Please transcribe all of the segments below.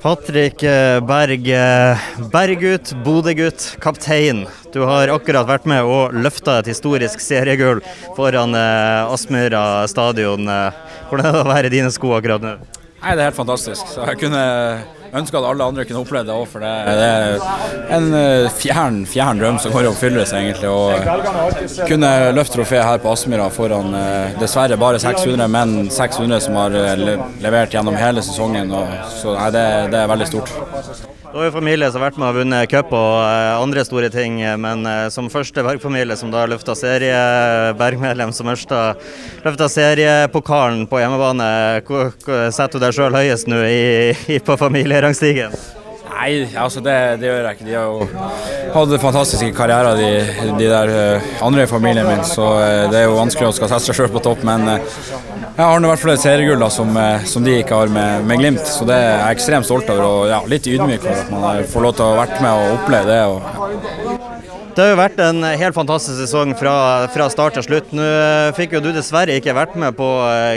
Patrick eh, Berg, eh, Berggutt, Bodø-gutt, kaptein. Du har akkurat vært med og løfta et historisk seriegull foran eh, Aspmyra stadion. Hvordan er det å være i dine sko akkurat nå? Nei, Det er helt fantastisk. Så jeg kunne ønske at alle andre kunne oppleve det òg, for det, er en eh, fjern, fjern drøm som går i oppfyllelse, egentlig. Å kunne løfte trofé her på Aspmyra foran eh, dessverre bare 600, men 600 som har eh, levert gjennom hele sesongen. Og, så nei, det, det er veldig stort. Du har jo familie som har vært med og vunnet cup og andre store ting, men som første Berg-familie som da løfta serie, Berg-medlem som løfta seriepokalen på hjemmebane, hvor setter du deg sjøl høyest nå på familie? Nei, altså det, det, gjør jeg ikke. De har jo hatt fantastiske karrierer, de, de der uh, andre i familien min. Så uh, det er jo vanskelig å skal sette seg sjøl på topp. Men uh, jeg har i hvert fall et seriegull som, som, de ikke har med, med, Glimt. Så det er jeg ekstremt stolt over og ja, litt ydmyk for at man får lov til å ha vært med og oppleve det. Og, ja. Det har jo vært en helt fantastisk sesong fra, fra start til slutt. Nå fikk jo du dessverre ikke vært med på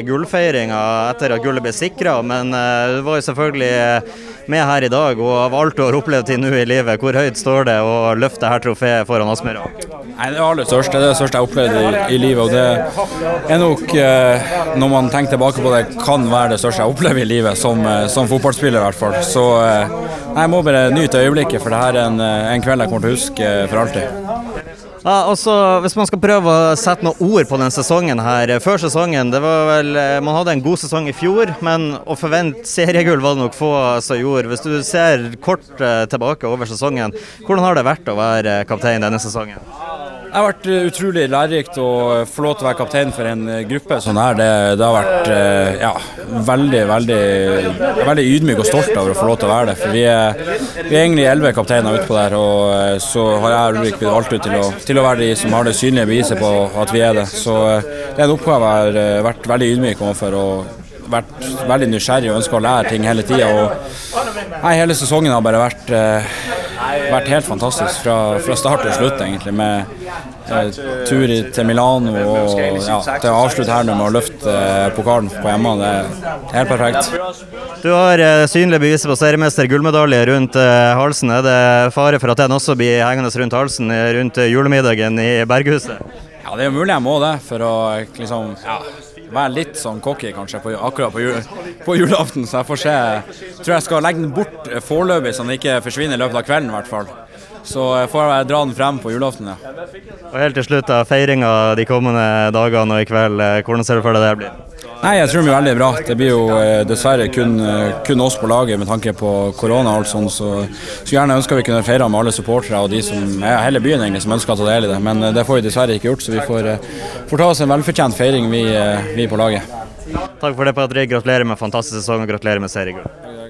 gullfeiringa etter at gullet ble sikra, men du var jo selvfølgelig med her i dag. Og av alt du har opplevd til nå i livet, hvor høyt står det å løfte dette trofeet foran Aspmyra? Nei, Det aller største. Det er det største jeg har opplevd i, i, livet. Og det er nok, eh, når man tenker tilbake på det, kan være det største jeg opplever i livet, som, eh, som fotballspiller i hvert fall. Så eh, jeg må bare nyte øyeblikket, for det her er en, en kveld jeg kommer til å huske for alltid. Ja, altså, hvis man skal prøve å sette noen ord på denne sesongen her. Før sesongen, det var vel eh, Man hadde en god sesong i fjor, men å forvente seriegull var det nok få som gjorde. Hvis du ser kort eh, tilbake over sesongen, hvordan har det vært å være kaptein denne sesongen? Det har vært eh, utrolig lærerikt å få lov til å være kaptein for en eh, gruppe sånn her. Det, det har vært eh, ja, veldig, veldig, veldig ydmyk og stolt over å få lov til å være det. For vi er, vi er egentlig elleve kapteiner utpå der, og så har jeg Ulrik blitt valgt ut til å, til å, være de som har det synlige beviset på at vi er det. Så det er en oppgave jeg har vært veldig ydmyk overfor. og vært veldig nysgjerrig og ønska å lære ting hele tida. Hele sesongen har bare vært, vært helt fantastisk fra, fra start til slutt, egentlig. Med Eh, tur til Milano og ja, til å avslutte her med å løfte eh, pokalen på hjemme. Det er helt perfekt. Du har eh, synlig bevis på seriemester gullmedalje rundt halsen. Er det fare for at den også blir hengende rundt halsen rundt julemiddagen i Berghuset? Ja, det er mulig jeg må det, for å liksom ja, være litt sånn cocky kanskje på, akkurat på, jul, på, julaften. Så jeg får se. Tror jeg skal legge den bort foreløpig, så den ikke forsvinner i løpet av kvelden i hvert fall. Så jeg får jeg dra den frem på julaften. Ja. Og Helt til slutt, da, feiringa de kommende dagene og i kveld, eh, hvordan ser du for deg det blir? Nei, Jeg tror det blir veldig bra. Det blir jo eh, dessverre kun, eh, kun oss på laget med tanke på korona. og alt sånt, så Skulle gjerne ønske vi kunne feire med alle supportere og de som er hele byen egentlig, som ønsker å ta del i det. Men det får vi dessverre ikke gjort, så vi får, får ta oss en velfortjent feiring, vi, vi på laget. Takk for det, Patrick. Gratulerer med fantastisk sesong og gratulerer med seriegull.